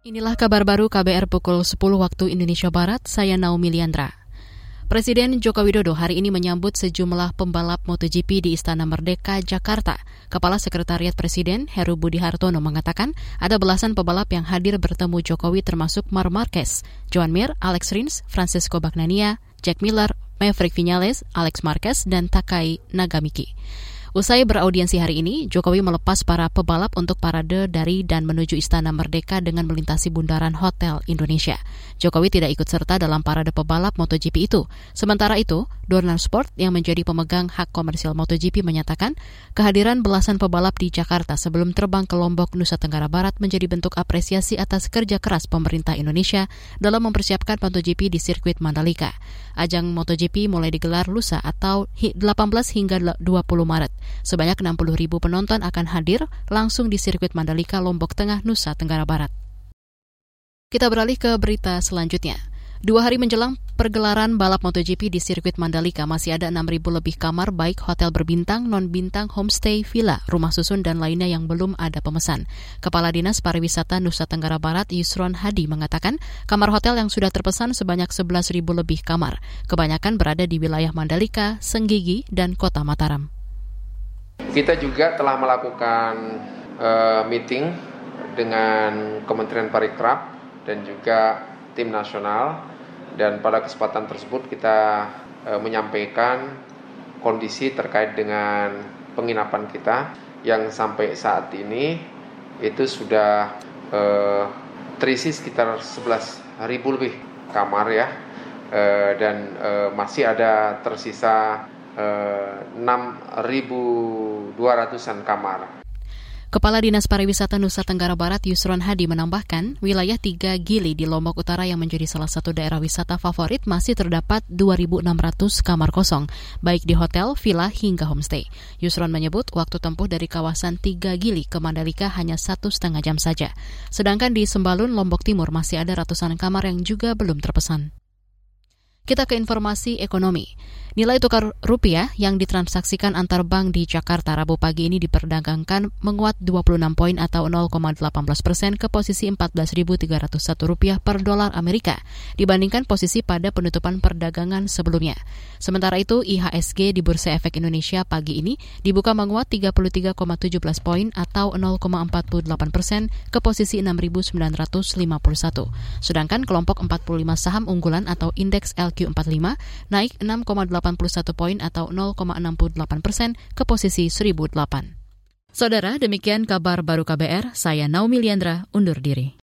Inilah kabar baru KBR pukul 10 waktu Indonesia Barat, saya Naomi Liandra. Presiden Joko Widodo hari ini menyambut sejumlah pembalap MotoGP di Istana Merdeka, Jakarta. Kepala Sekretariat Presiden Heru Budi Hartono mengatakan ada belasan pebalap yang hadir bertemu Jokowi termasuk Mar Marquez, Joan Mir, Alex Rins, Francisco Bagnania, Jack Miller, Maverick Vinales, Alex Marquez, dan Takai Nagamiki. Usai beraudiensi hari ini, Jokowi melepas para pebalap untuk parade dari dan menuju Istana Merdeka dengan melintasi bundaran Hotel Indonesia. Jokowi tidak ikut serta dalam parade pebalap MotoGP itu. Sementara itu, Dorna Sport yang menjadi pemegang hak komersial MotoGP menyatakan kehadiran belasan pebalap di Jakarta sebelum terbang ke Lombok, Nusa Tenggara Barat menjadi bentuk apresiasi atas kerja keras pemerintah Indonesia dalam mempersiapkan MotoGP di sirkuit Mandalika. Ajang MotoGP mulai digelar lusa atau 18 hingga 20 Maret. Sebanyak 60 ribu penonton akan hadir langsung di sirkuit Mandalika, Lombok Tengah, Nusa Tenggara Barat. Kita beralih ke berita selanjutnya. Dua hari menjelang pergelaran balap MotoGP di sirkuit Mandalika masih ada 6.000 lebih kamar baik hotel berbintang, non-bintang, homestay, villa, rumah susun, dan lainnya yang belum ada pemesan. Kepala Dinas Pariwisata Nusa Tenggara Barat Yusron Hadi mengatakan kamar hotel yang sudah terpesan sebanyak 11.000 lebih kamar. Kebanyakan berada di wilayah Mandalika, Senggigi, dan Kota Mataram. Kita juga telah melakukan uh, meeting dengan Kementerian Parikrab dan juga tim nasional. Dan pada kesempatan tersebut kita uh, menyampaikan kondisi terkait dengan penginapan kita yang sampai saat ini itu sudah uh, terisi sekitar 11 ribu lebih kamar ya. Dan masih ada tersisa 6.200-an kamar. Kepala Dinas Pariwisata Nusa Tenggara Barat Yusron Hadi menambahkan, wilayah tiga Gili di Lombok Utara yang menjadi salah satu daerah wisata favorit masih terdapat 2.600 kamar kosong, baik di hotel, villa, hingga homestay. Yusron menyebut waktu tempuh dari kawasan tiga Gili ke Mandalika hanya satu setengah jam saja. Sedangkan di Sembalun, Lombok Timur masih ada ratusan kamar yang juga belum terpesan. Kita ke informasi ekonomi. Nilai tukar rupiah yang ditransaksikan antar bank di Jakarta Rabu pagi ini diperdagangkan menguat 26 poin atau 0,18 persen ke posisi 14.301 rupiah per dolar Amerika dibandingkan posisi pada penutupan perdagangan sebelumnya. Sementara itu IHSG di Bursa Efek Indonesia pagi ini dibuka menguat 33,17 poin atau 0,48 persen ke posisi 6.951. Sedangkan kelompok 45 saham unggulan atau indeks LQ45 naik 6,8 81 poin atau 0,68 persen ke posisi 1008. Saudara, demikian kabar baru KBR. Saya Naomi Liandra, undur diri.